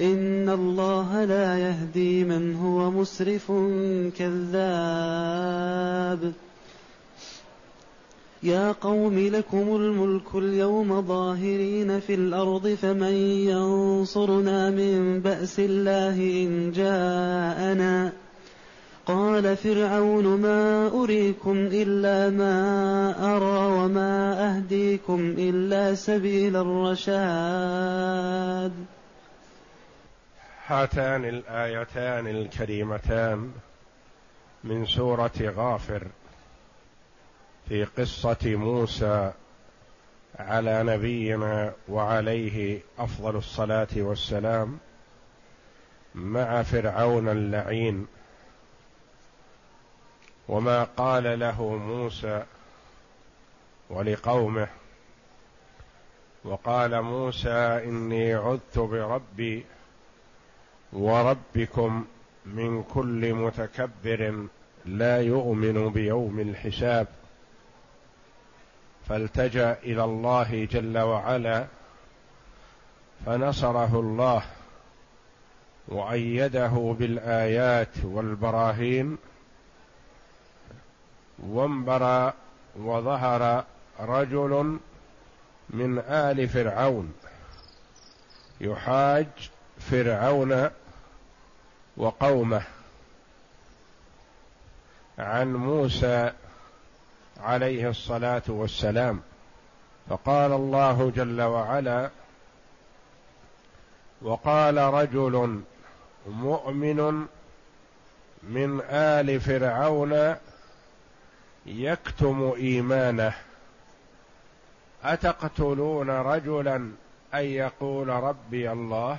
إن الله لا يهدي من هو مسرف كذاب. يا قوم لكم الملك اليوم ظاهرين في الأرض فمن ينصرنا من بأس الله إن جاءنا. قال فرعون ما أريكم إلا ما أرى وما أهديكم إلا سبيل الرشاد. هاتان الآيتان الكريمتان من سورة غافر في قصة موسى على نبينا وعليه أفضل الصلاة والسلام مع فرعون اللعين. وما قال له موسى ولقومه وقال موسى إني عذت بربي وربكم من كل متكبر لا يؤمن بيوم الحساب. فالتجأ إلى الله جل وعلا فنصره الله وأيده بالآيات والبراهين وانبرى وظهر رجل من آل فرعون يحاج فرعون وقومه عن موسى عليه الصلاة والسلام. فقال الله جل وعلا وقال رجل مؤمن من آل فرعون يكتم إيمانه أتقتلون رجلا أن يقول ربي الله؟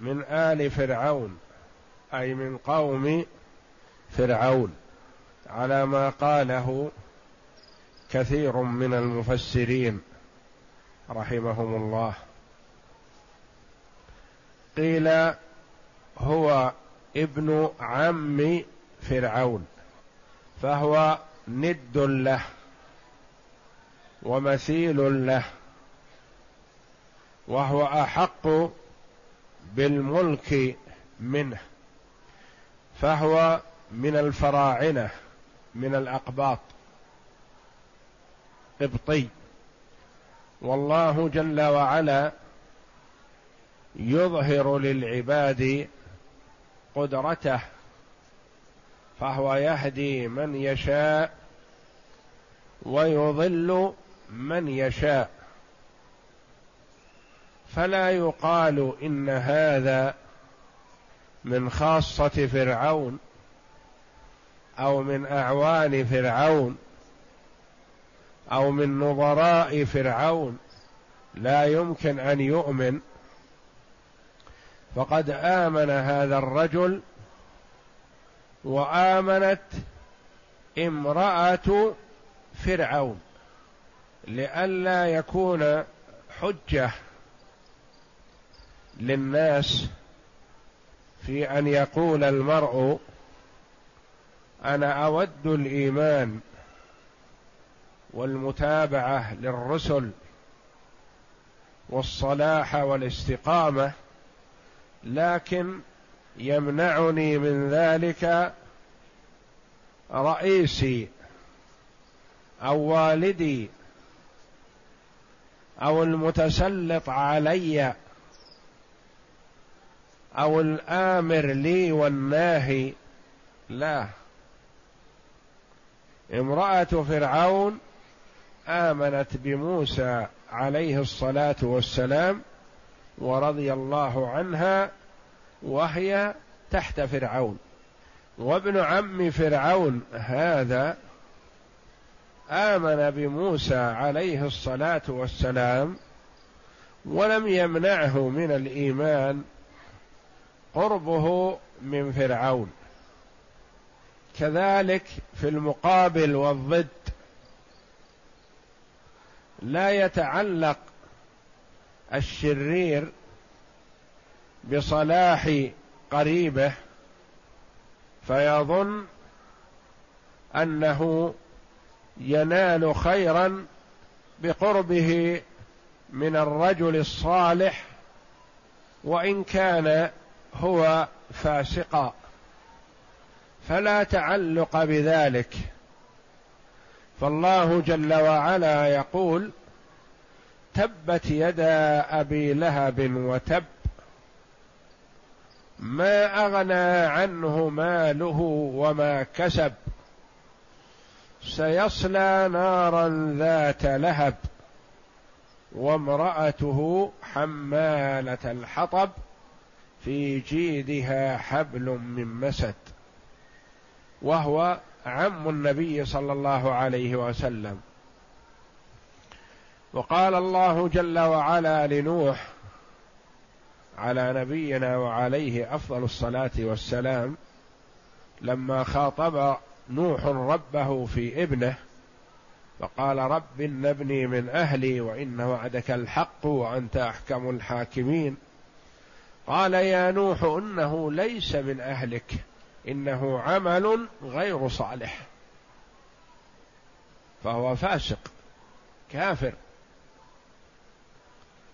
من آل فرعون أي من قوم فرعون على ما قاله كثير من المفسرين رحمهم الله. قيل هو ابن عم فرعون فهو ند له ومثيل له وهو أحق بالملك منه فهو من الفراعنة من الأقباط قبطي. والله جل وعلا يظهر للعباد قدرته فهو يهدي من يشاء ويضل من يشاء. فلا يقال إن هذا من خاصة فرعون أو من أعوان فرعون أو من نظراء فرعون لا يمكن أن يؤمن. فقد آمن هذا الرجل وآمنت امرأة فرعون لئلا يكون حجة للناس في أن يقول المرء أنا أود الإيمان والمتابعة للرسل والصلاح والاستقامة لكن يمنعني من ذلك رئيسي أو والدي أو المتسلط علي. أو الآمر لي والناهي لا. امرأة فرعون آمنت بموسى عليه الصلاة والسلام ورضي الله عنها وهي تحت فرعون. وابن عم فرعون هذا آمن بموسى عليه الصلاة والسلام ولم يمنعه من الإيمان قربه من فرعون. كذلك في المقابل والضد. لا يتعلق الشرير بصلاح قريبه فيظن أنه ينال خيرا بقربه من الرجل الصالح وإن كان هو فاسقا. فلا تعلق بذلك. فالله جل وعلا يقول تبت يدا أبي لهب وتب. ما أغنى عنه ماله وما كسب. سيصلى نارا ذات لهب. وامرأته حمالة الحطب. في جيدها حبل من مسد وهو عم النبي صلى الله عليه وسلم. وقال الله جل وعلا لنوح على نبينا وعليه أفضل الصلاة والسلام لما خاطب نوح ربه في ابنه فقال رب ان ابني من أهلي وإن وعدك الحق وأنت أحكم الحاكمين. قال يا نوح إنه ليس من أهلك إنه عمل غير صالح. فهو فاسق كافر.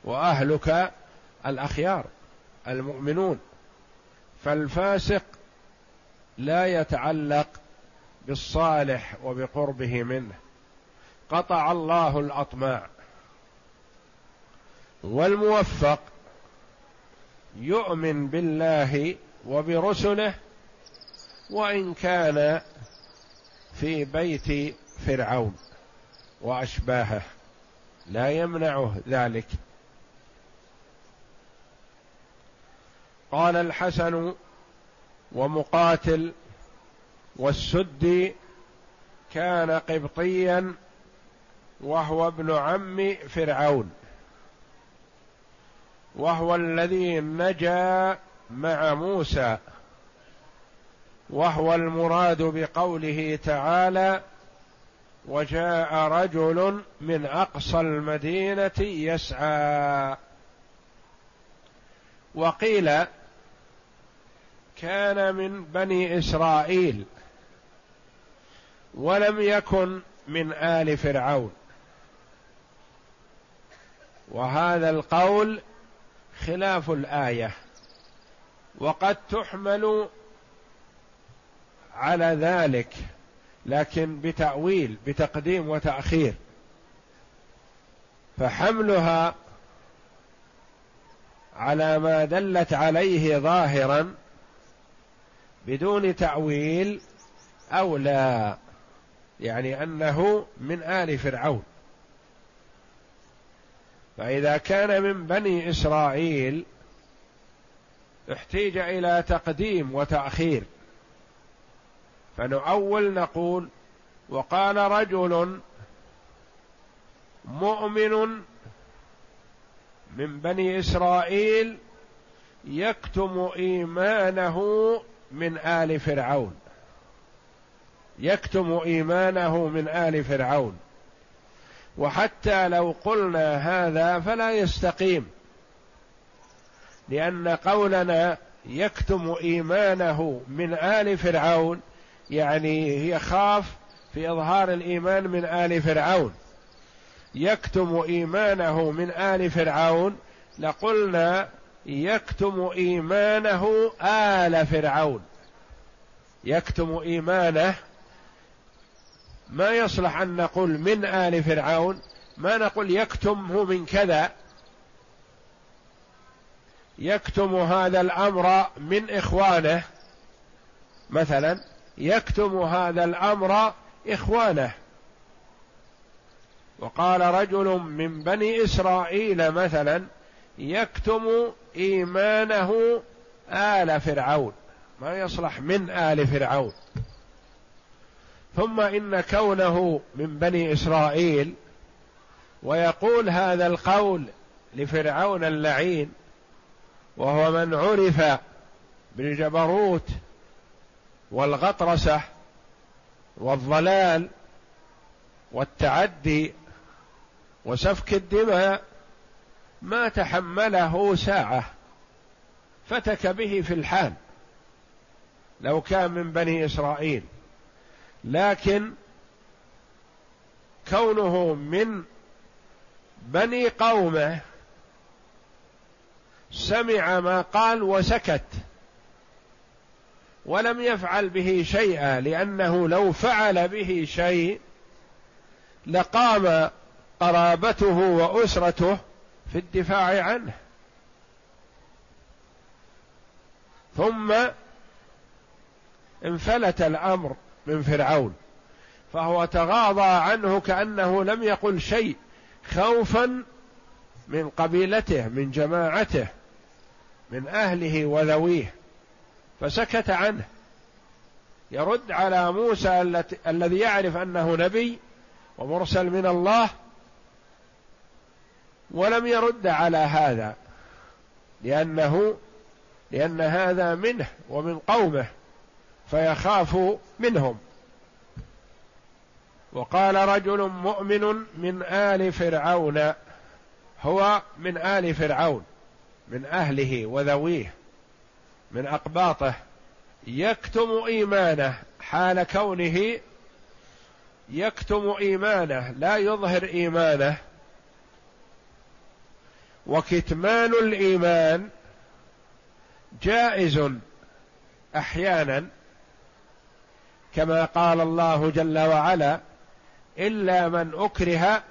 وأهلك الأخيار المؤمنون. فالفاسق لا يتعلق بالصالح وبقربه منه. قطع الله الأطماع. والموفق يؤمن بالله وبرسله وإن كان في بيت فرعون وأشباهه لا يمنعه ذلك. قال الحسن ومقاتل والسدي كان قبطيا وهو ابن عم فرعون. وهو الذي نجا مع موسى وهو المراد بقوله تعالى وجاء رجل من أقصى المدينة يسعى. وقيل كان من بني إسرائيل ولم يكن من آل فرعون. وهذا القول خلاف الآية وقد تحمل على ذلك لكن بتأويل بتقديم وتأخير. فحملها على ما دلت عليه ظاهرا بدون تأويل أو لا يعني أنه من آل فرعون. فإذا كان من بني إسرائيل احتيج إلى تقديم وتأخير. فنؤول نقول وقال رجل مؤمن من بني إسرائيل يكتم إيمانه من آل فرعون. يكتم إيمانه من آل فرعون. وحتى لو قلنا هذا فلا يستقيم. لأن قولنا يكتم إيمانه من آل فرعون يعني يخاف في إظهار الإيمان من آل فرعون. يكتم إيمانه من آل فرعون لقلنا يكتم إيمانه آل فرعون. يكتم إيمانه ما يصلح أن نقول من آل فرعون؟ ما نقول يكتمه من كذا. يكتم هذا الأمر من إخوانه. مثلا يكتم هذا الأمر إخوانه. وقال رجل من بني إسرائيل مثلا يكتم إيمانه آل فرعون. ما يصلح من آل فرعون. ثم إن كونه من بني إسرائيل ويقول هذا القول لفرعون اللعين وهو من عرف بالجبروت والغطرسة والضلال والتعدي وسفك الدماء ما تحمله ساعة فتك به في الحال. لو كان من بني إسرائيل. لكن كونه من بني قومة سمع ما قال وسكت ولم يفعل به شيئا لأنه لو فعل به شيء لقام قرابته وأسرته في الدفاع عنه. ثم انفلت الأمر من فرعون. فهو تغاضى عنه كأنه لم يقل شيء خوفا من قبيلته من جماعته من أهله وذويه. فسكت عنه. يرد على موسى الذي يعرف أنه نبي ومرسل من الله ولم يرد على هذا لأنه لأن هذا منه ومن قومه. فيخاف منهم. وقال رجل مؤمن من آل فرعون هو من آل فرعون من أهله وذويه من أقباطه يكتم إيمانه حال كونه يكتم إيمانه لا يظهر إيمانه. وكتمان الإيمان جائز أحيانا كما قال الله جل وعلا إلا من أكره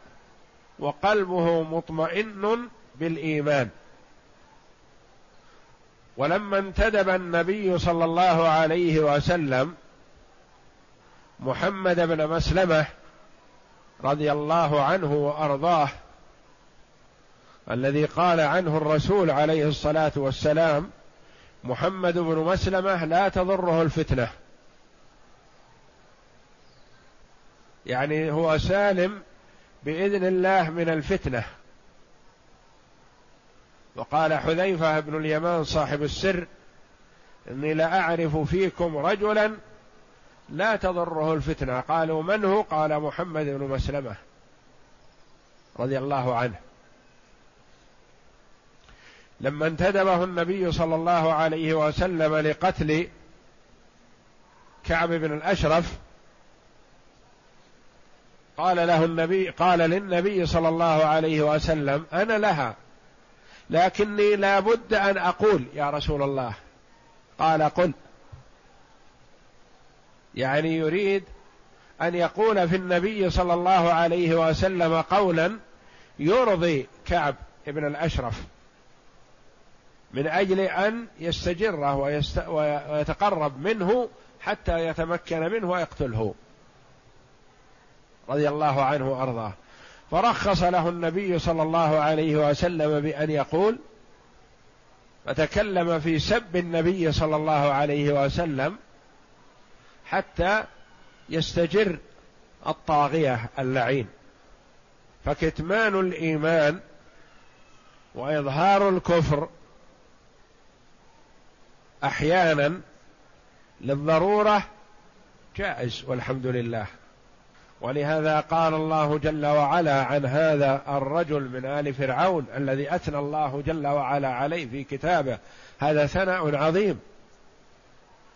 وقلبه مطمئن بالإيمان. ولما انتدب النبي صلى الله عليه وسلم محمد بن مسلمة رضي الله عنه وأرضاه الذي قال عنه الرسول عليه الصلاة والسلام محمد بن مسلمة لا تضره الفتنة. يعني هو سالم بإذن الله من الفتنة. وقال حذيفة بن اليمان صاحب السر إني لاعرف فيكم رجلا لا تضره الفتنة. قالوا من هو؟ قال محمد بن مسلمة رضي الله عنه. لما انتدبه النبي صلى الله عليه وسلم لقتل كعب بن الأشرف قال له النبي قال للنبي صلى الله عليه وسلم أنا لها لكني لا بد أن أقول يا رسول الله. قال قل. يعني يريد أن يقول في النبي صلى الله عليه وسلم قولا يرضي كعب ابن الأشرف من أجل أن يستجره ويست... ويتقرب منه حتى يتمكن منه ويقتله. رضي الله عنه وأرضاه. فرخص له النبي صلى الله عليه وسلم بأن يقول فتكلم في سب النبي صلى الله عليه وسلم حتى يستجر الطاغية اللعين. فكتمان الإيمان وإظهار الكفر أحيانا للضرورة جائز والحمد لله. ولهذا قال الله جل وعلا عن هذا الرجل من آل فرعون الذي أثنى الله جل وعلا عليه في كتابه هذا ثناء عظيم.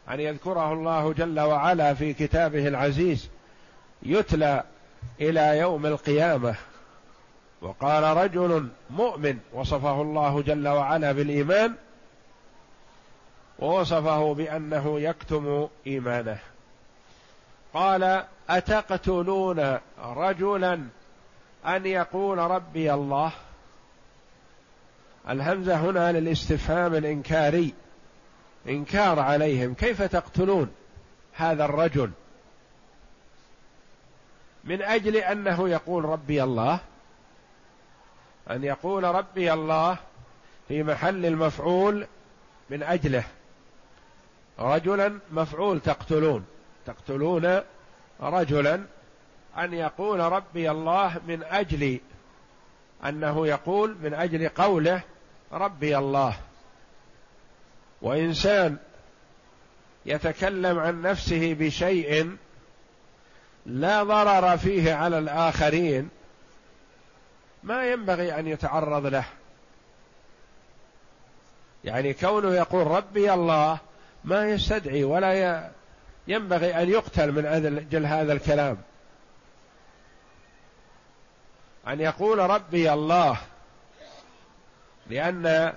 أن يذكره الله جل وعلا في كتابه العزيز يتلى إلى يوم القيامة. وقال رجل مؤمن وصفه الله جل وعلا بالإيمان ووصفه بأنه يكتم إيمانه. قال أتقتلون رجلا أن يقول ربي الله؟ الهمزة هنا للاستفهام الإنكاري. إنكار عليهم. كيف تقتلون هذا الرجل؟ من أجل أنه يقول ربي الله؟ أن يقول ربي الله في محل المفعول من أجله. رجلا مفعول تقتلون. تقتلون رجلا أن يقول ربي الله من أجل أنه يقول من أجل قوله ربي الله. وإنسان يتكلم عن نفسه بشيء لا ضرر فيه على الآخرين ما ينبغي أن يتعرض له. يعني كونه يقول ربي الله ما يستدعي ولا ينبغي أن يقتل من أجل هذا الكلام. أن يقول ربي الله لأن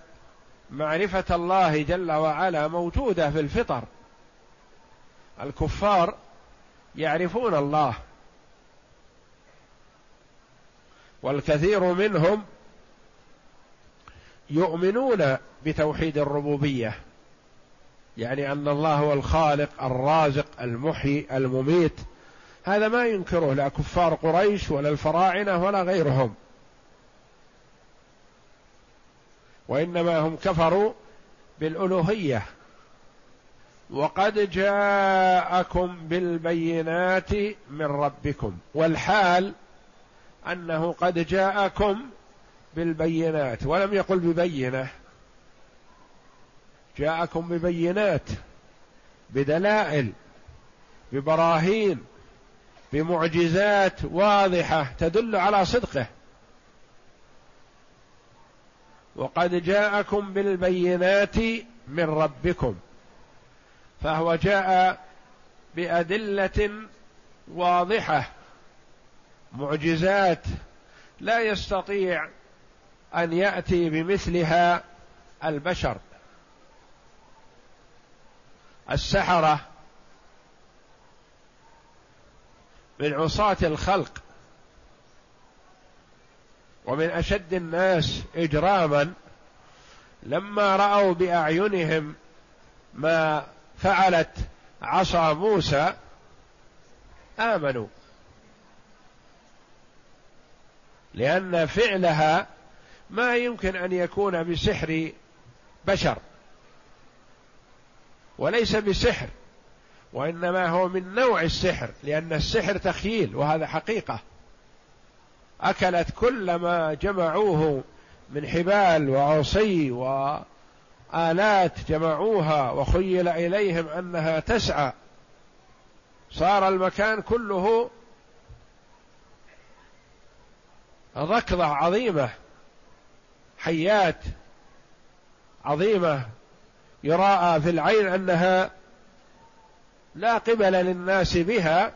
معرفة الله جل وعلا موجودة في الفطر. الكفار يعرفون الله والكثير منهم يؤمنون بتوحيد الربوبية. يعني أن الله هو الخالق الرازق المحيي المميت. هذا ما ينكره لا كفار قريش ولا الفراعنة ولا غيرهم. وإنما هم كفروا بالألوهية. وقد جاءكم بالبينات من ربكم. والحال أنه قد جاءكم بالبينات. ولم يقل ببينة. جاءكم ببينات بدلائل ببراهين بمعجزات واضحة تدل على صدقه. وقد جاءكم بالبينات من ربكم فهو جاء بأدلة واضحة معجزات لا يستطيع أن يأتي بمثلها البشر. السحرة من عصاة الخلق ومن أشد الناس إجراما لما رأوا بأعينهم ما فعلت عصا موسى آمنوا. لأن فعلها ما يمكن أن يكون بسحر بشر. وليس بسحر وإنما هو من نوع السحر لأن السحر تخييل وهذا حقيقة. أكلت كل ما جمعوه من حبال وعصي وآلات جمعوها وخيل إليهم أنها تسعى. صار المكان كله ركضة عظيمة حيات عظيمة. يراءى في العين أنها لا قبل للناس بها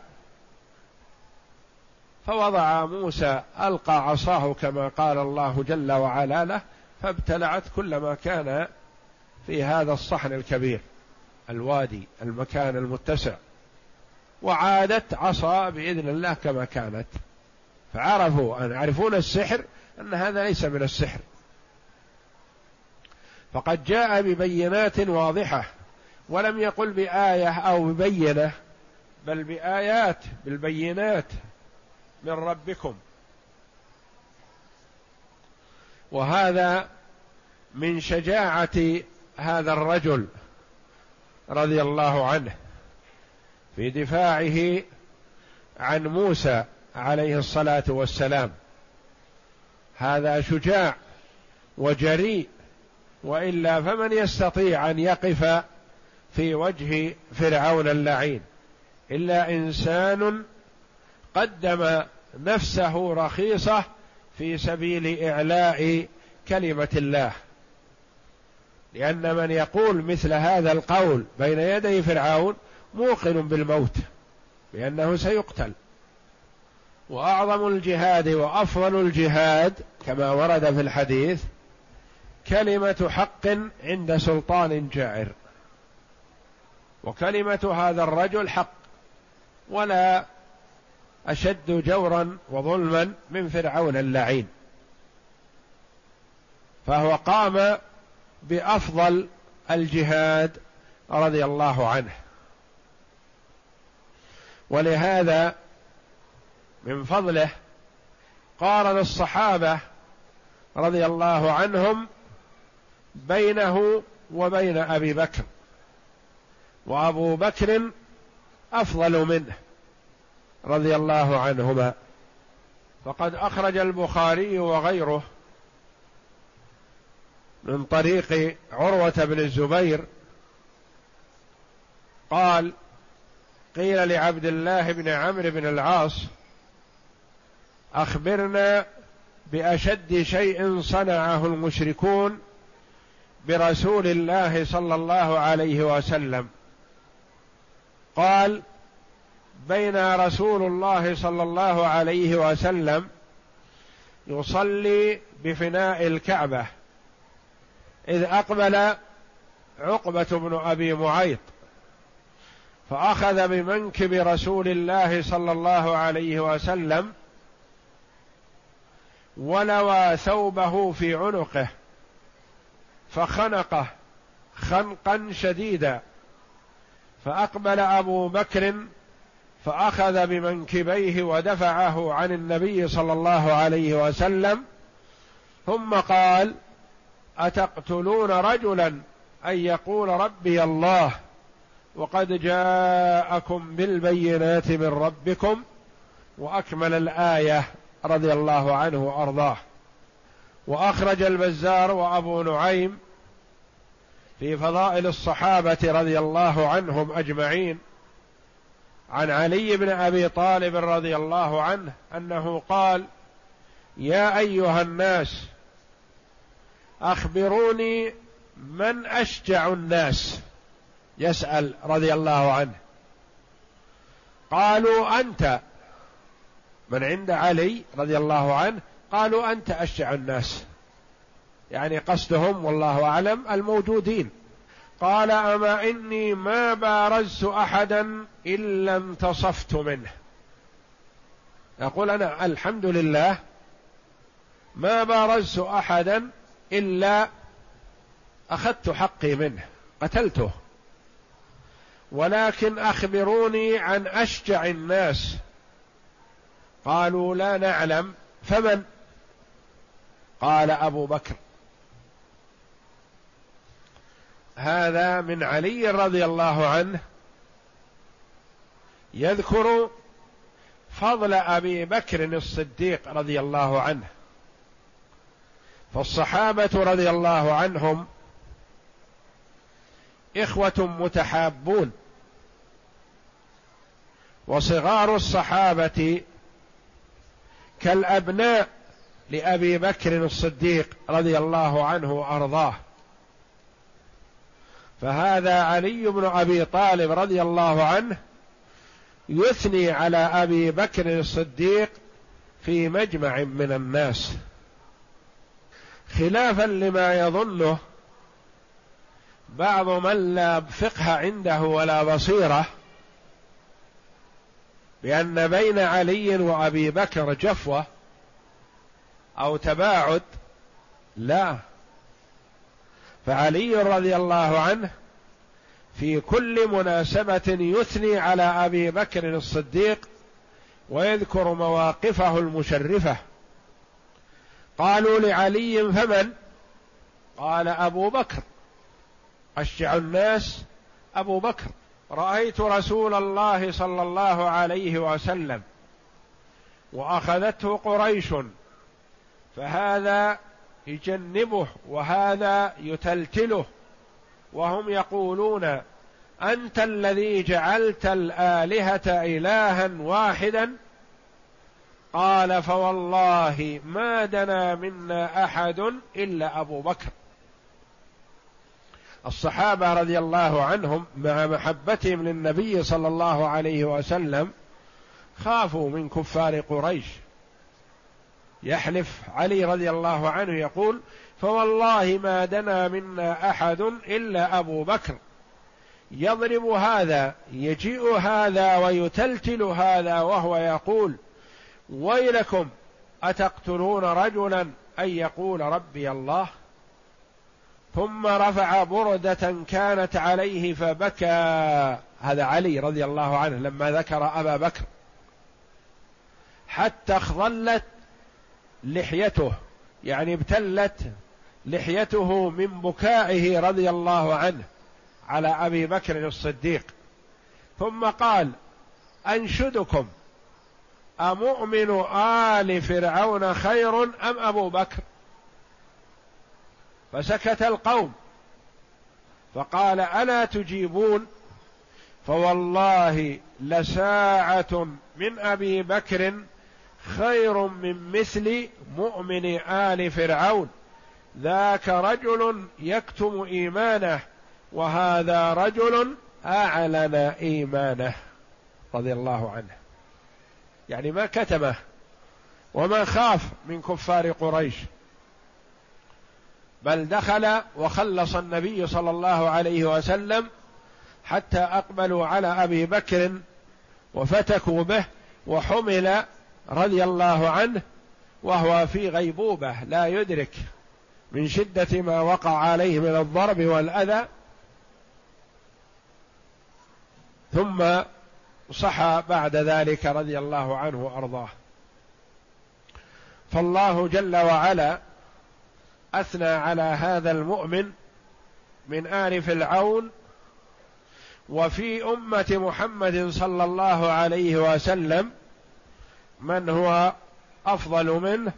فوضع موسى ألقى عصاه كما قال الله جل وعلا له فابتلعت كل ما كان في هذا الصحن الكبير الوادي المكان المتسع وعادت عصا بإذن الله كما كانت. فعرفوا أن يعرفون السحر أن هذا ليس من السحر. فقد جاء ببينات واضحة ولم يقل بآية أو ببينة بل بآيات بالبينات من ربكم. وهذا من شجاعة هذا الرجل رضي الله عنه في دفاعه عن موسى عليه الصلاة والسلام. هذا شجاع وجريء وإلا فمن يستطيع أن يقف في وجه فرعون اللعين. إلا إنسان قدم نفسه رخيصة في سبيل إعلاء كلمة الله. لأن من يقول مثل هذا القول بين يدي فرعون موقن بالموت لأنه سيقتل. وأعظم الجهاد وأفضل الجهاد كما ورد في الحديث كلمة حق عند سلطان جائر. وكلمة هذا الرجل حق ولا أشد جورا وظلما من فرعون اللعين. فهو قام بأفضل الجهاد رضي الله عنه. ولهذا من فضله قارن الصحابة رضي الله عنهم بينه وبين أبي بكر. وأبو بكر أفضل منه رضي الله عنهما. فقد أخرج البخاري وغيره من طريق عروة بن الزبير قال قيل لعبد الله بن عمرو بن العاص أخبرنا بأشد شيء صنعه المشركون برسول الله صلى الله عليه وسلم. قال بين رسول الله صلى الله عليه وسلم يصلي بفناء الكعبة إذ أقبل عقبة بن أبي معيط فأخذ بمنكب رسول الله صلى الله عليه وسلم ولوى ثوبه في عنقه. فخنقه خنقا شديدا. فأقبل أبو بكر فأخذ بمنكبيه ودفعه عن النبي صلى الله عليه وسلم ثم قال أتقتلون رجلا أن يقول ربي الله وقد جاءكم بالبينات من ربكم وأكمل الآية رضي الله عنه وأرضاه. وأخرج البزار وأبو نعيم في فضائل الصحابة رضي الله عنهم أجمعين. عن علي بن أبي طالب رضي الله عنه أنه قال يا أيها الناس أخبروني من أشجع الناس. يسأل رضي الله عنه. قالوا أنت. من عند علي رضي الله عنه. قالوا أنت أشجع الناس. يعني قصدهم والله أعلم الموجودين. قال أما إني ما بارزت أحدا الا انتصفت منه. يقول أنا الحمد لله ما بارزت أحدا إلا أخذت حقي منه قتلته. ولكن أخبروني عن أشجع الناس. قالوا لا نعلم فمن؟ قال أبو بكر. هذا من علي رضي الله عنه يذكر فضل أبي بكر الصديق رضي الله عنه. فالصحابة رضي الله عنهم إخوة متحابون. وصغار الصحابة كالأبناء لأبي بكر الصديق رضي الله عنه وأرضاه. فهذا علي بن أبي طالب رضي الله عنه يثني على أبي بكر الصديق في مجمع من الناس. خلافا لما يظنه بعض من لا فقه عنده ولا بصيرة بأن بين علي وأبي بكر جفوة أو تباعد لا. فعلي رضي الله عنه في كل مناسبة يثني على أبي بكر الصديق ويذكر مواقفه المشرفة. قالوا لعلي فمن؟ قال أبو بكر. أشجع الناس. أبو بكر. رأيت رسول الله صلى الله عليه وسلم وأخذته قريش فهذا يجنبه وهذا يتلتله. وهم يقولون أنت الذي جعلت الآلهة إلها واحدا؟ قال فوالله ما دنا منا أحد إلا أبو بكر. الصحابة رضي الله عنهم مع محبتهم للنبي صلى الله عليه وسلم خافوا من كفار قريش. يحلف علي رضي الله عنه يقول فوالله ما دنا منا أحد إلا أبو بكر. يضرب هذا يجيء هذا ويتلتل هذا وهو يقول ويلكم أتقتلون رجلا أن يقول ربي الله؟ ثم رفع بردة كانت عليه فبكى. هذا علي رضي الله عنه لما ذكر أبا بكر. حتى اخضلت لحيته يعني ابتلت لحيته من بكائه رضي الله عنه على أبي بكر الصديق. ثم قال أنشدكم أمؤمن آل فرعون خير أم أبو بكر؟ فسكت القوم فقال ألا تجيبون؟ فوالله لساعة من أبي بكر خير من مثل مؤمن آل فرعون. ذاك رجل يكتم إيمانه وهذا رجل أعلن إيمانه. رضي الله عنه. يعني ما كتمه وما خاف من كفار قريش. بل دخل وخلص النبي صلى الله عليه وسلم حتى أقبلوا على أبي بكر وفتكوا به وحمل رضي الله عنه وهو في غيبوبة لا يدرك من شدة ما وقع عليه من الضرب والأذى. ثم صحى بعد ذلك رضي الله عنه وأرضاه. فالله جل وعلا أثنى على هذا المؤمن من آل فرعون وفي أمة محمد صلى الله عليه وسلم من هو أفضل منه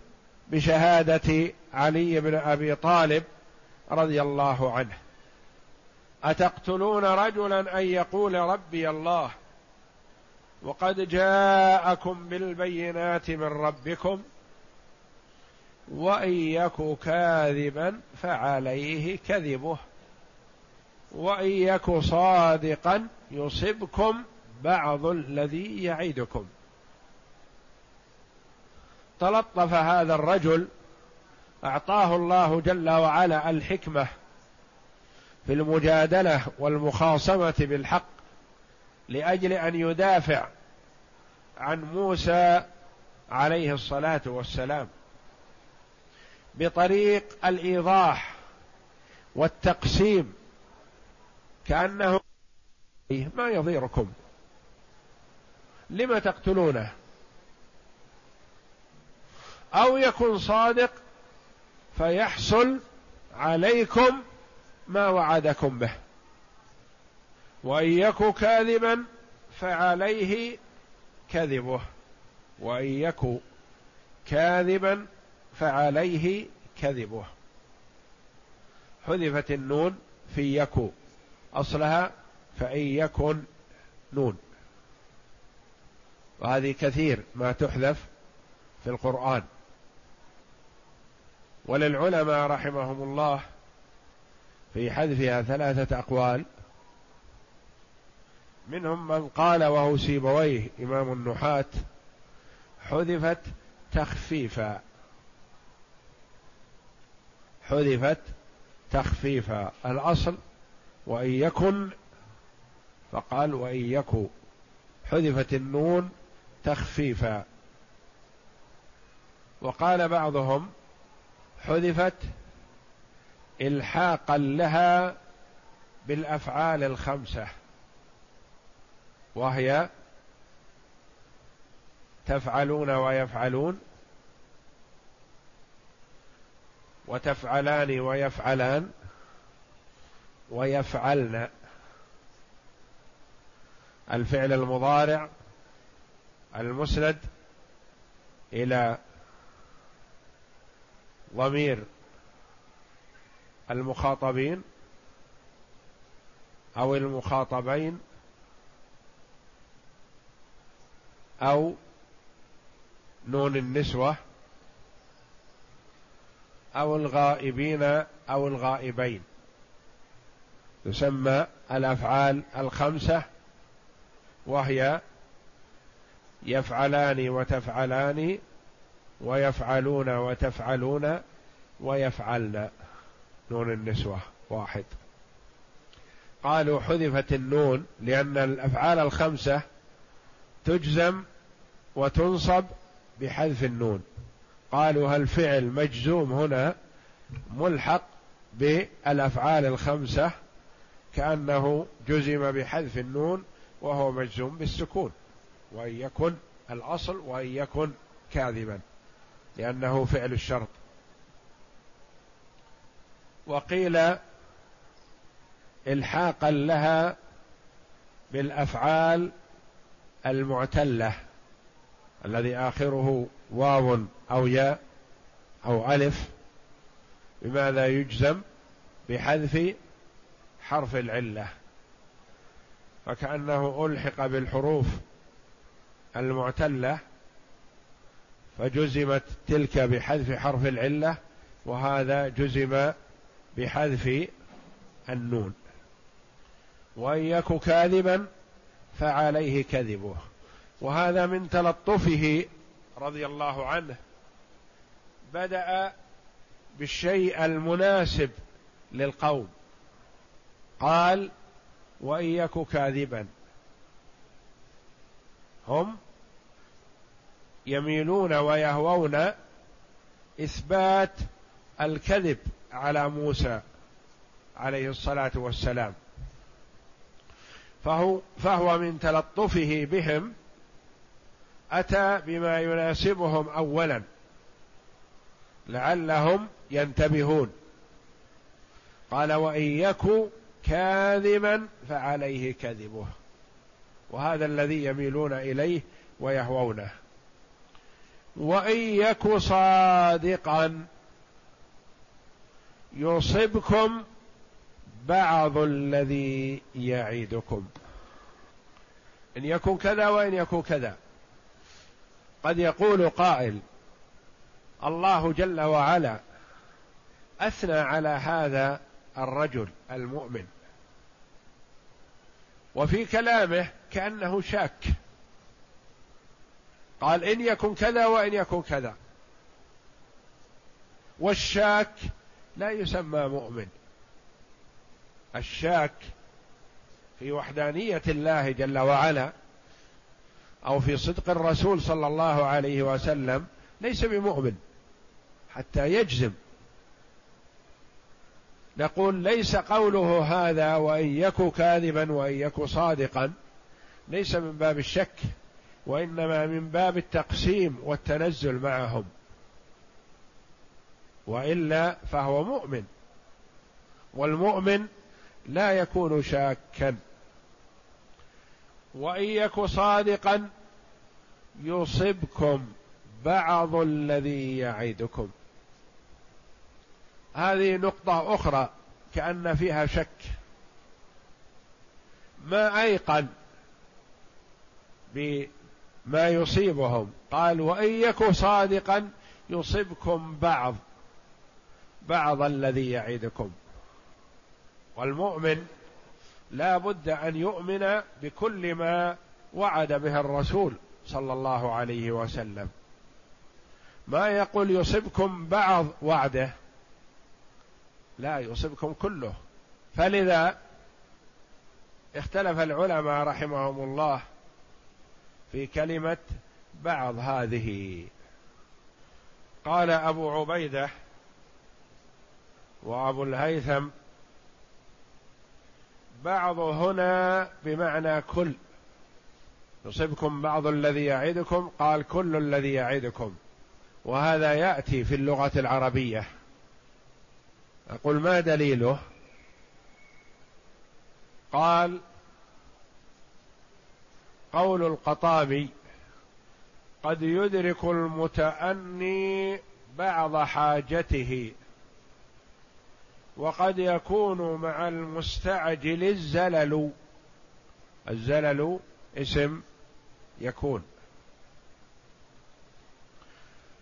بشهادة علي بن أبي طالب رضي الله عنه. أتقتلون رجلا أن يقول ربي الله؟ وقد جاءكم بالبينات من ربكم وإن يك كاذبا فعليه كذبه وإن يك صادقا يصبكم بعض الذي يعدكم. تلطف هذا الرجل أعطاه الله جل وعلا الحكمة في المجادلة والمخاصمة بالحق لأجل أن يدافع عن موسى عليه الصلاة والسلام بطريق الإيضاح والتقسيم كأنه ما يضيركم. لم تقتلونه؟ أو يكن صادق فيحصل عليكم ما وعدكم به. وإن يك كاذبا فعليه كذبه. وإن يك كاذبا فعليه كذبه. حذفت النون في يكو أصلها فإن يكن نون. وهذه كثير ما تحذف في القرآن. وللعلماء رحمهم الله في حذفها ثلاثة أقوال. منهم من قال وهو سيبويه إمام النحاة حذفت تخفيفا. حذفت تخفيفا. الأصل وإن يكن فقال وإن يكن حذفت النون تخفيفا. وقال بعضهم حذفت إلحاقا لها بالأفعال الخمسة وهي تفعلون ويفعلون وتفعلان ويفعلان ويفعلن. الفعل المضارع المسند إلى ضمير المخاطبين أو المخاطبين أو نون النسوة أو الغائبين أو الغائبين. تسمى الأفعال الخمسة وهي يفعلان وتفعلان ويفعلون وتفعلون ويفعلن. نون النسوة واحد. قالوا حذفت النون لأن الأفعال الخمسة تجزم وتنصب بحذف النون. قالوا هل فعل مجزوم هنا ملحق بالأفعال الخمسة؟ كأنه جزم بحذف النون وهو مجزوم بالسكون. وإن يكن الأصل وإن يكن كاذبا. لأنه فعل الشرط. وقيل إلحاقا لها بالأفعال المعتلة الذي آخره واو أو ياء أو ألف بماذا يجزم؟ بحذف حرف العلة. فكأنه ألحق بالحروف المعتلة فجزمت تلك بحذف حرف العلة وهذا جزم بحذف النون. وإن يك كاذبا فعليه كذبه. وهذا من تلطفه رضي الله عنه. بدأ بالشيء المناسب للقوم. قال وإن يك كاذبا. هم يميلون ويهوون إثبات الكذب على موسى عليه الصلاة والسلام. فهو فهو من تلطفه بهم أتى بما يناسبهم اولا لعلهم ينتبهون. قال وإن يك كاذبا فعليه كذبه. وهذا الذي يميلون إليه ويهوونه. وإن يك صادقا يصبكم بعض الذي يعيدكم. إن يكن كذا وإن يكن كذا. قد يقول قائل الله جل وعلا أثنى على هذا الرجل المؤمن. وفي كلامه كأنه شاك. قال إن يكن كذا وإن يكن كذا. والشاك لا يسمى مؤمن. الشاك في وحدانية الله جل وعلا أو في صدق الرسول صلى الله عليه وسلم ليس بمؤمن حتى يجزم. نقول ليس قوله هذا وإن يك كاذبا وإن يك صادقا ليس من باب الشك. وإنما من باب التقسيم والتنزل معهم. وإلا فهو مؤمن. والمؤمن لا يكون شاكا. وإن يك صادقا يصبكم بعض الذي يعدكم. هذه نقطة أخرى كأن فيها شك. ما أيقن بما يصيبهم. قال وإن يك صادقا يصبكم بعض بعض الذي يعدكم. والمؤمن لا بد أن يؤمن بكل ما وعد به الرسول صلى الله عليه وسلم. ما يقول يصبكم بعض وعده لا يصبكم كله. فلذا اختلف العلماء رحمهم الله في كلمة بعض هذه. قال أبو عبيدة وأبو الهيثم بعض هنا بمعنى كل. يصبكم بعض الذي يعدكم قال كل الذي يعدكم. وهذا يأتي في اللغة العربية. أقول ما دليله؟ قال قول القطامي قد يدرك المتأني بعض حاجته وقد يكون مع المستعجل الزلل. الزلل اسم يكون.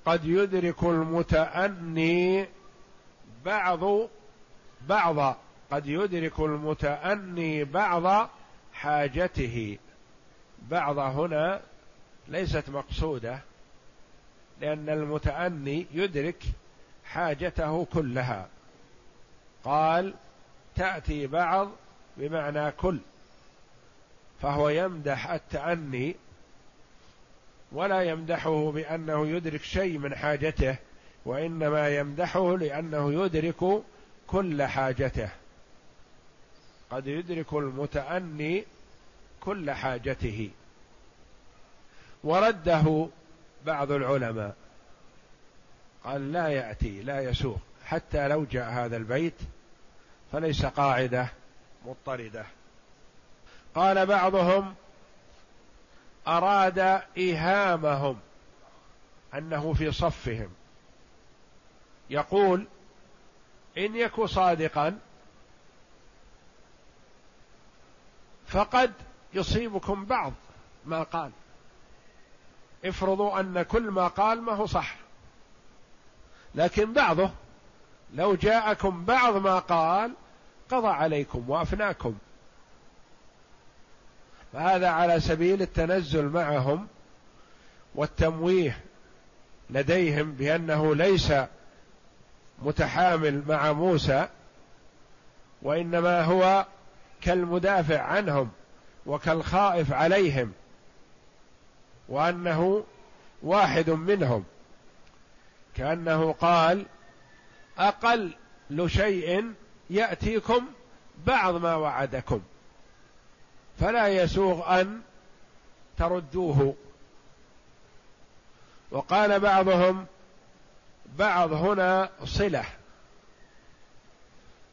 قد يدرك المتأني بعض بعض قد يدرك المتأني بعض حاجته. بعض هنا ليست مقصودة لأن المتأني يدرك حاجته كلها. قال تأتي بعض بمعنى كل فهو يمدح التأني ولا يمدحه بأنه يدرك شيء من حاجته وإنما يمدحه لأنه يدرك كل حاجته. قد يدرك المتأني كل حاجته. ورده بعض العلماء. قال لا يأتي لا يسوق. حتى لو جاء هذا البيت فليس قاعدة مضطردة. قال بعضهم أراد إيهامهم أنه في صفهم. يقول إن يك صادقا فقد يصيبكم بعض ما قال. افرضوا أن كل ما قال ما هو صح. لكن بعضه لو جاءكم بعض ما قال قضى عليكم وأفناكم. فهذا على سبيل التنزل معهم والتمويه لديهم بأنه ليس متحامل مع موسى وإنما هو كالمدافع عنهم. وكالخائف عليهم وأنه واحد منهم. كأنه قال أقل شيء يأتيكم بعض ما وعدكم. فلا يسوغ أن تردوه. وقال بعضهم بعض هنا صلة.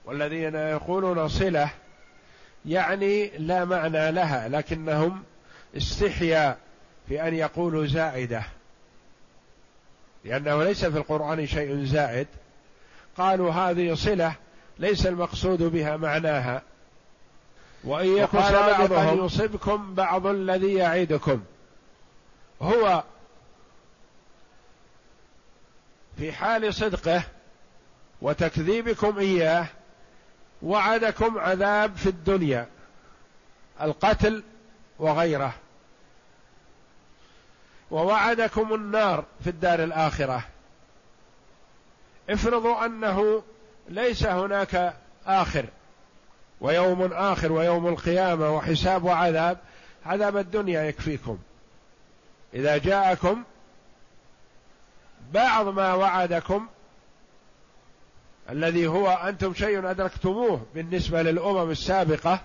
والذين يقولون صلة يعني لا معنى لها لكنهم استحيا في أن يقولوا زائدة. لأنه ليس في القرآن شيء زائد. قالوا هذه صلة ليس المقصود بها معناها. وإن يكن صادقا يصبكم بعض الذي يعيدكم. هو في حال صدقه وتكذيبكم إياه وعدكم عذاب في الدنيا القتل وغيره. ووعدكم النار في الدار الآخرة. افرضوا أنه ليس هناك آخر ويوم آخر ويوم القيامة وحساب وعذاب عذاب الدنيا يكفيكم. إذا جاءكم بعض ما وعدكم الذي هو أنتم شيء أدركتموه بالنسبة للأمم السابقة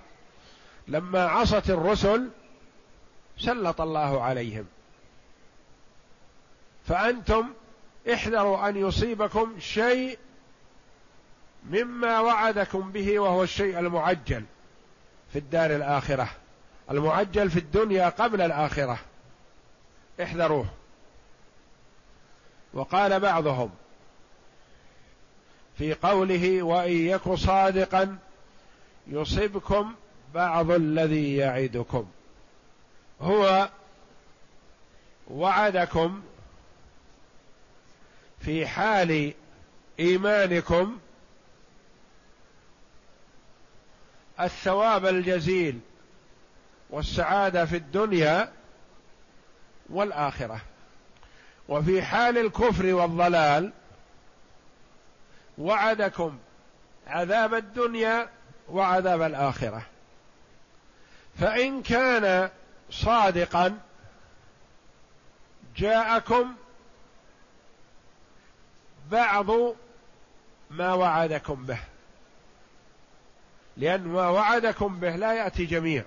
لما عصت الرسل سلط الله عليهم. فأنتم احذروا أن يصيبكم شيء مما وعدكم به وهو الشيء المعجل في الدار الآخرة. المعجل في الدنيا قبل الآخرة. احذروه. وقال بعضهم في قوله وإن يك صادقا يصبكم بعض الذي يعدكم. هو وعدكم في حال إيمانكم الثواب الجزيل والسعادة في الدنيا والآخرة. وفي حال الكفر والضلال وعدكم عذاب الدنيا وعذاب الآخرة. فإن كان صادقا جاءكم بعض ما وعدكم به. لأن ما وعدكم به لا يأتي جميع.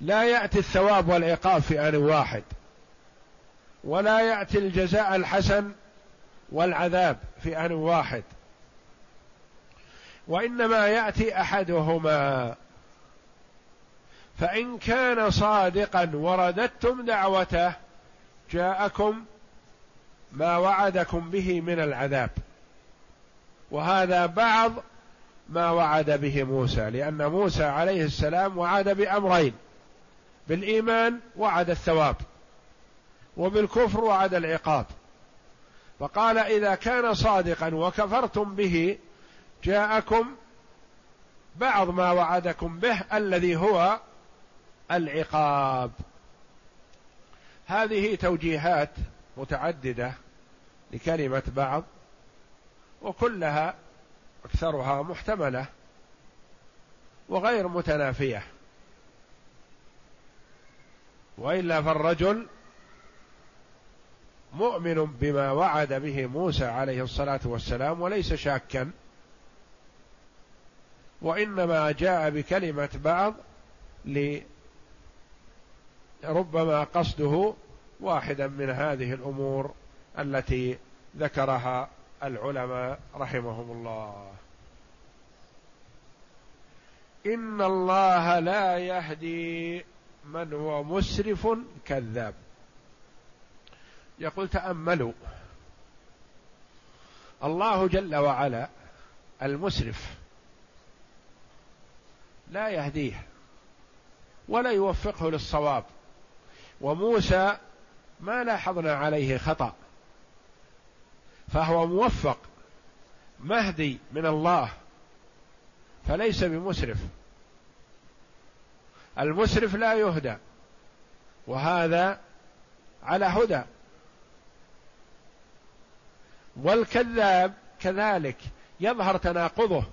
لا يأتي الثواب والعقاب في آن واحد. ولا يأتي الجزاء الحسن والعذاب في آن واحد. وإنما يأتي أحدهما. فإن كان صادقا ورددتم دعوته جاءكم ما وعدكم به من العذاب. وهذا بعض ما وعد به موسى لأن موسى عليه السلام وعد بأمرين بالإيمان وعد الثواب وبالكفر وعد العقاب. فقال إذا كان صادقا وكفرتم به جاءكم بعض ما وعدكم به الذي هو العقاب. هذه توجيهات متعددة لكلمة بعض وكلها أكثرها محتملة وغير متنافية. وإلا فالرجل مؤمن بما وعد به موسى عليه الصلاة والسلام وليس شاكا. وإنما جاء بكلمة بعض لربما قصده واحدا من هذه الأمور التي ذكرها العلماء رحمهم الله. إن الله لا يهدي من هو مسرف كذاب. يقول تأملوا. الله جل وعلا المسرف لا يهديه ولا يوفقه للصواب. وموسى ما لاحظنا عليه خطأ فهو موفق مهدي من الله فليس بمسرف. المسرف لا يهدى وهذا على هدى. والكذاب كذلك يظهر تناقضه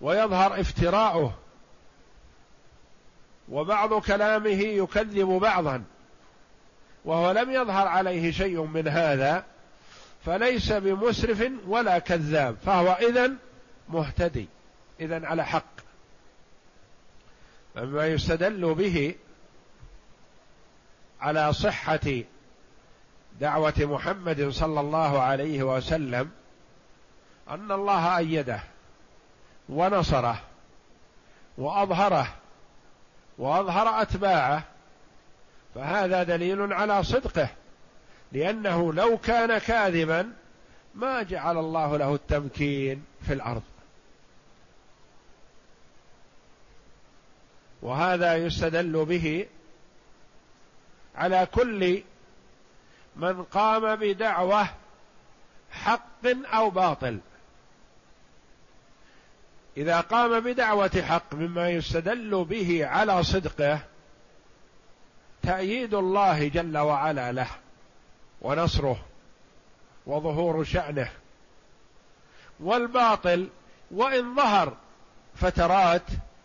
ويظهر افتراؤه وبعض كلامه يكذب بعضا وهو لم يظهر عليه شيء من هذا فليس بمسرف ولا كذاب فهو إذن مهتدي إذن على حق مما يستدل به على صحة دعوة محمد صلى الله عليه وسلم أن الله أيده ونصره وأظهره وأظهر أتباعه فهذا دليل على صدقه لأنه لو كان كاذبا ما جعل الله له التمكين في الأرض. وهذا يستدل به على كل من قام بدعوة حق أو باطل. إذا قام بدعوة حق مما يستدل به على صدقه تأييد الله جل وعلا له ونصره وظهور شأنه. والباطل وإن ظهر فترات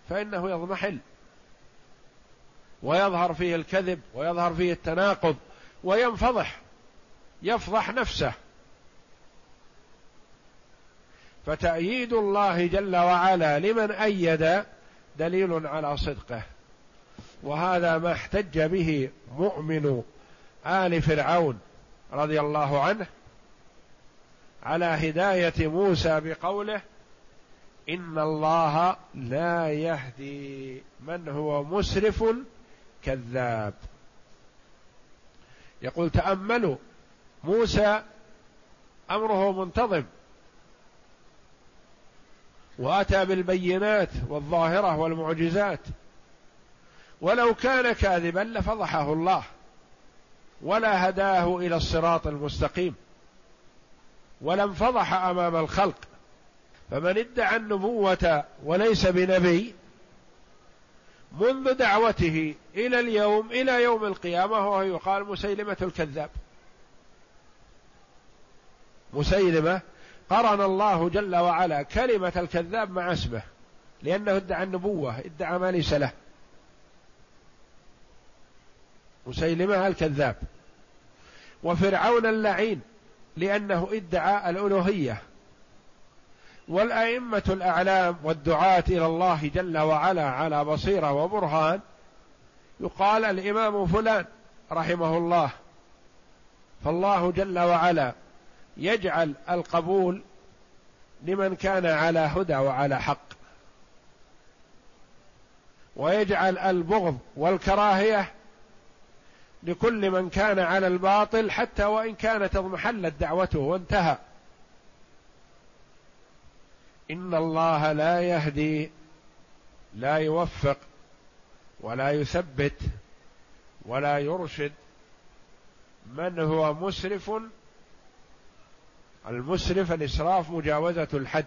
فإنه يضمحل ويظهر فيه الكذب ويظهر فيه التناقض. وينفضح يفضح نفسه. فتأييد الله جل وعلا لمن أيد دليل على صدقه. وهذا ما احتج به مؤمن آل فرعون رضي الله عنه على هداية موسى بقوله إن الله لا يهدي من هو مسرف كذاب. يقول تأملوا. موسى أمره منتظم. وأتى بالبينات والظاهرة والمعجزات. ولو كان كاذبا لفضحه الله. ولا هداه إلى الصراط المستقيم. ولا انفضح أمام الخلق. فمن ادعى النبوة وليس بنبي منذ دعوته إلى اليوم إلى يوم القيامة وهو يقال مسيلمة الكذاب. مسيلمة قرن الله جل وعلا كلمة الكذاب مع اسمه لأنه ادعى النبوة ادعى ما ليس له. مسيلمة الكذاب. وفرعون اللعين لأنه ادعى الألوهية. والأئمة الأعلام والدعاة إلى الله جل وعلا على بصيرة وبرهان يقال الإمام فلان رحمه الله فالله جل وعلا يجعل القبول لمن كان على هدى وعلى حق ويجعل البغض والكراهية لكل من كان على الباطل حتى وإن كانت اضمحلت دعوته وانتهى. إن الله لا يهدي لا يوفق ولا يثبت ولا يرشد. من هو مسرف؟ المسرف الإسراف مجاوزة الحد.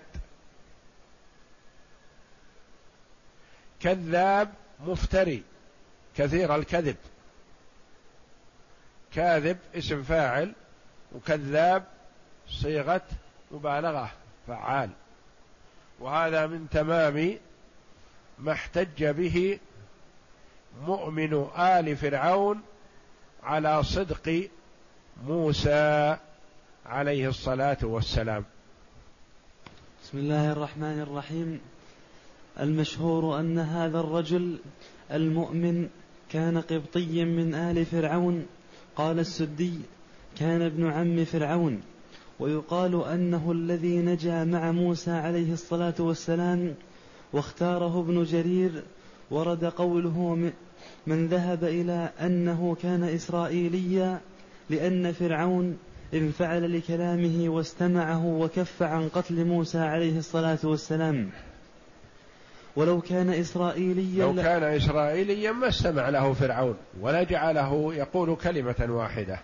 كذاب مفتري كثير الكذب. كاذب اسم فاعل وكذاب صيغة مبالغة فعال. وهذا من تمام ما احتج به مؤمن آل فرعون على صدق موسى عليه الصلاة والسلام. بسم الله الرحمن الرحيم. المشهور أن هذا الرجل المؤمن كان قبطيا من آل فرعون. قال السدي كان ابن عم فرعون. ويقال أنه الذي نجا مع موسى عليه الصلاة والسلام واختاره ابن جرير ورد قوله من ذهب إلى أنه كان إسرائيليا لأن فرعون انفعل لكلامه واستمعه وكف عن قتل موسى عليه الصلاة والسلام. ولو كان إسرائيليا لو كان إسرائيليا ما استمع له فرعون ولا جعله يقول كلمة واحدة.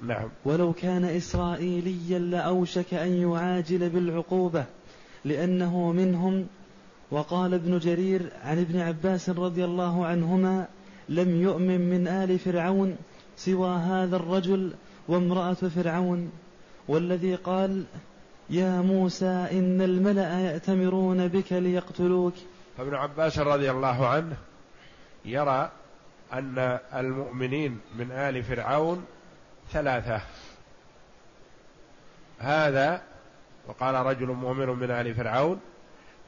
نعم. ولو كان إسرائيليا لأوشك أن يعاجل بالعقوبة لأنه منهم وقال ابن جرير عن ابن عباس رضي الله عنهما لم يؤمن من آل فرعون سوى هذا الرجل وامرأة فرعون والذي قال يا موسى إن الملأ يأتمرون بك ليقتلوك. فابن عباس رضي الله عنه يرى أن المؤمنين من آل فرعون ثلاثة. هذا وقال رجل مؤمن من آل فرعون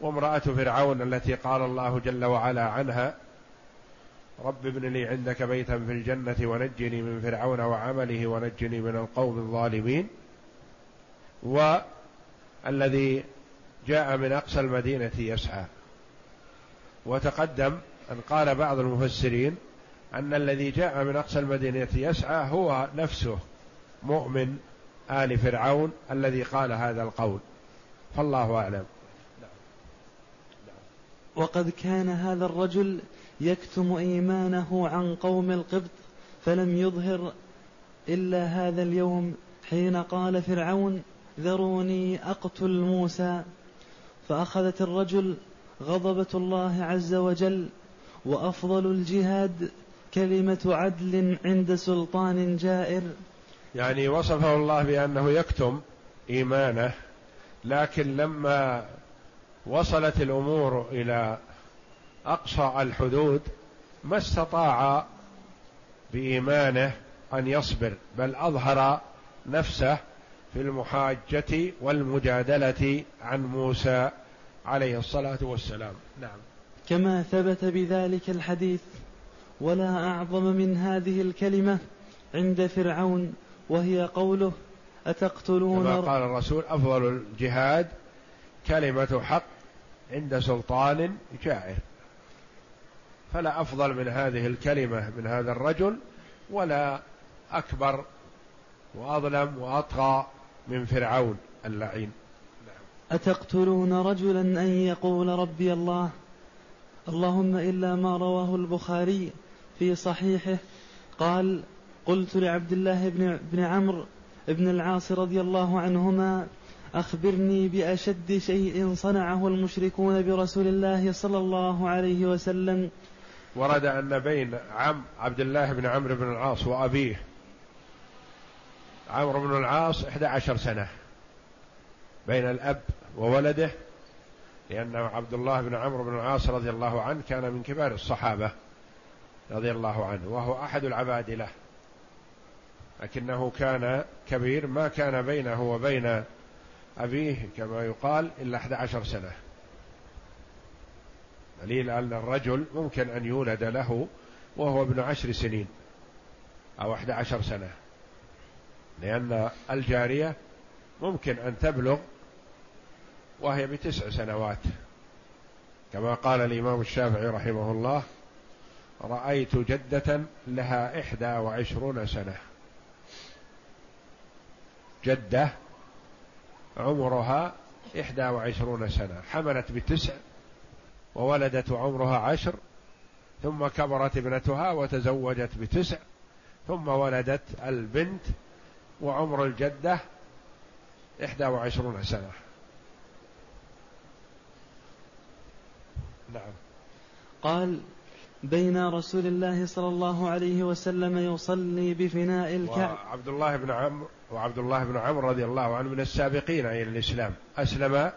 وامرأة فرعون التي قال الله جل وعلا عنها رب ابن لي عندك بيتا في الجنة ونجني من فرعون وعمله ونجني من القوم الظالمين. والذي جاء من أقصى المدينة يسعى. وتقدم أن قال بعض المفسرين أن الذي جاء من أقصى المدينة يسعى هو نفسه مؤمن آل فرعون الذي قال هذا القول. فالله أعلم. وقد كان هذا الرجل يكتم إيمانه عن قوم القبط فلم يظهر إلا هذا اليوم حين قال فرعون ذروني أقتل موسى. فأخذت الرجل غضبة الله عز وجل وأفضل الجهاد كلمة عدل عند سلطان جائر. يعني وصفه الله بأنه يكتم إيمانه لكن لما وصلت الأمور إلى أقصى الحدود ما استطاع بإيمانه أن يصبر بل أظهر نفسه في المحاجة والمجادلة عن موسى عليه الصلاة والسلام. نعم. كما ثبت بذلك الحديث ولا أعظم من هذه الكلمة عند فرعون وهي قوله أتقتلون كما قال الرسول أفضل الجهاد كلمة حق عند سلطان جائر. فلا أفضل من هذه الكلمة من هذا الرجل ولا أكبر وأظلم وأطغى من فرعون اللعين. أتقتلون رجلا أن يقول ربي الله؟ اللهم إلا ما رواه البخاري في صحيحه قال قلت لعبد الله بن, بن عمرو بن العاص رضي الله عنهما أخبرني بأشد شيء صنعه المشركون برسول الله صلى الله عليه وسلم. ورد أن بين عم عبد الله بن عمرو بن العاص وأبيه. عمرو بن العاص 11 سنة. بين الأب وولده لأن عبد الله بن عمرو بن العاص رضي الله عنه كان من كبار الصحابة. رضي الله عنه وهو أحد العباد له لكنه كان كبير ما كان بينه وبين أبيه كما يقال إلا 11 سنة. دليل أن الرجل ممكن أن يولد له وهو ابن عشر سنين أو أحد عشر سنة. لأن الجارية ممكن أن تبلغ وهي بتسع سنوات. كما قال الإمام الشافعي رحمه الله رأيت جدة لها إحدى وعشرون سنة. جدة عمرها إحدى وعشرون سنة. حملت بتسع وولدت وعمرها عشر ثم كبرت ابنتها وتزوجت بتسع ثم ولدت البنت وعمر الجدة إحدى وعشرون سنة. نعم. قال بين رسول الله صلى الله عليه وسلم يصلي بفناء الكعب وعبد الله بن عمرو وعبد الله بن عمرو رضي الله عنه من السابقين إلى الإسلام. أسلم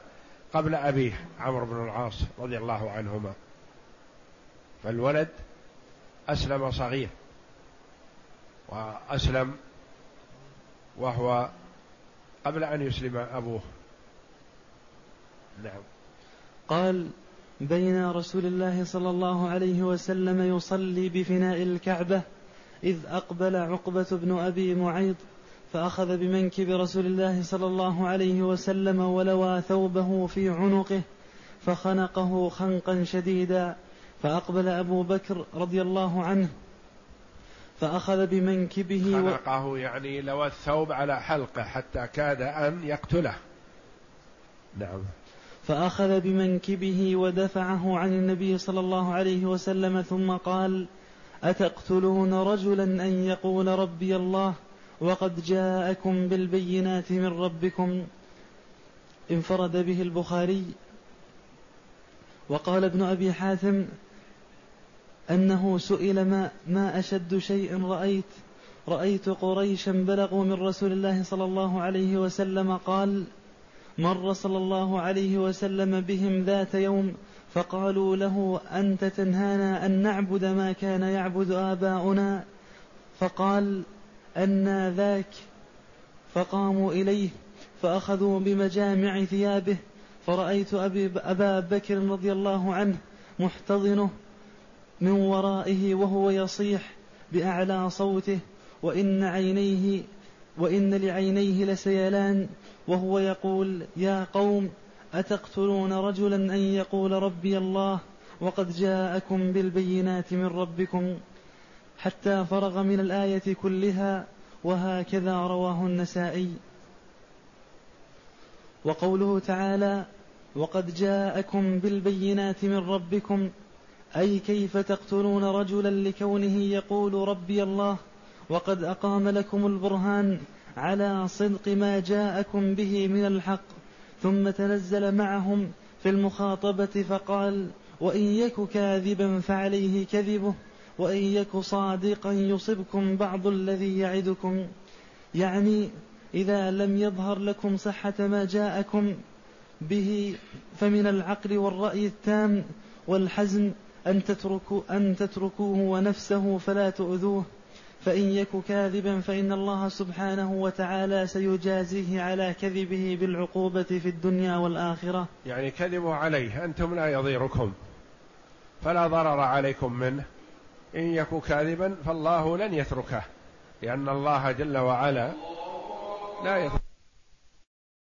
قبل أبيه عمرو بن العاص رضي الله عنهما. فالولد أسلم صغير وأسلم وهو قبل أن يسلم أبوه. نعم. قال بين رسول الله صلى الله عليه وسلم يصلي بفناء الكعبة إذ أقبل عقبة بن أبي معيط فأخذ بمنكب رسول الله صلى الله عليه وسلم ولوى ثوبه في عنقه فخنقه خنقا شديدا فأقبل أبو بكر رضي الله عنه فأخذ بمنكبه خنقه و... يعني لوى الثوب على حلقه حتى كاد أن يقتله. نعم. فأخذ بمنكبه ودفعه عن النبي صلى الله عليه وسلم ثم قال أتقتلون رجلا أن يقول ربي الله وقد جاءكم بالبينات من ربكم؟ انفرد به البخاري. وقال ابن أبي حاتم أنه سئل ما, ما أشد شيء رأيت؟ رأيت قريشا بلغوا من رسول الله صلى الله عليه وسلم قال مر صلى الله عليه وسلم بهم ذات يوم فقالوا له أنت تنهانا أن نعبد ما كان يعبد آباؤنا؟ فقال أنا ذاك. فقاموا إليه فأخذوا بمجامع ثيابه فرأيت أبي أبا بكر رضي الله عنه محتضنه من ورائه وهو يصيح بأعلى صوته وإن عينيه وإن لعينيه لسيلان وهو يقول يا قوم أتقتلون رجلا أن يقول ربي الله وقد جاءكم بالبينات من ربكم حتى فرغ من الآية كلها وهكذا رواه النسائي وقوله تعالى وقد جاءكم بالبينات من ربكم أي كيف تقتلون رجلا لكونه يقول ربي الله وقد أقام لكم البرهان على صدق ما جاءكم به من الحق ثم تنزل معهم في المخاطبة فقال وإن يك كاذبا فعليه كذبه وإن يك صادقا يصبكم بعض الذي يعدكم. يعني إذا لم يظهر لكم صحة ما جاءكم به فمن العقل والرأي التام والحزم أن تتركوا أن تتركوه ونفسه فلا تؤذوه. فإن يك كاذبا فإن الله سبحانه وتعالى سيجازيه على كذبه بالعقوبة في الدنيا والآخرة. يعني كذبوا عليه أنتم لا يضيركم. فلا ضرر عليكم منه. إن يك كاذبا فالله لن يتركه لأن الله جل وعلا لا يترك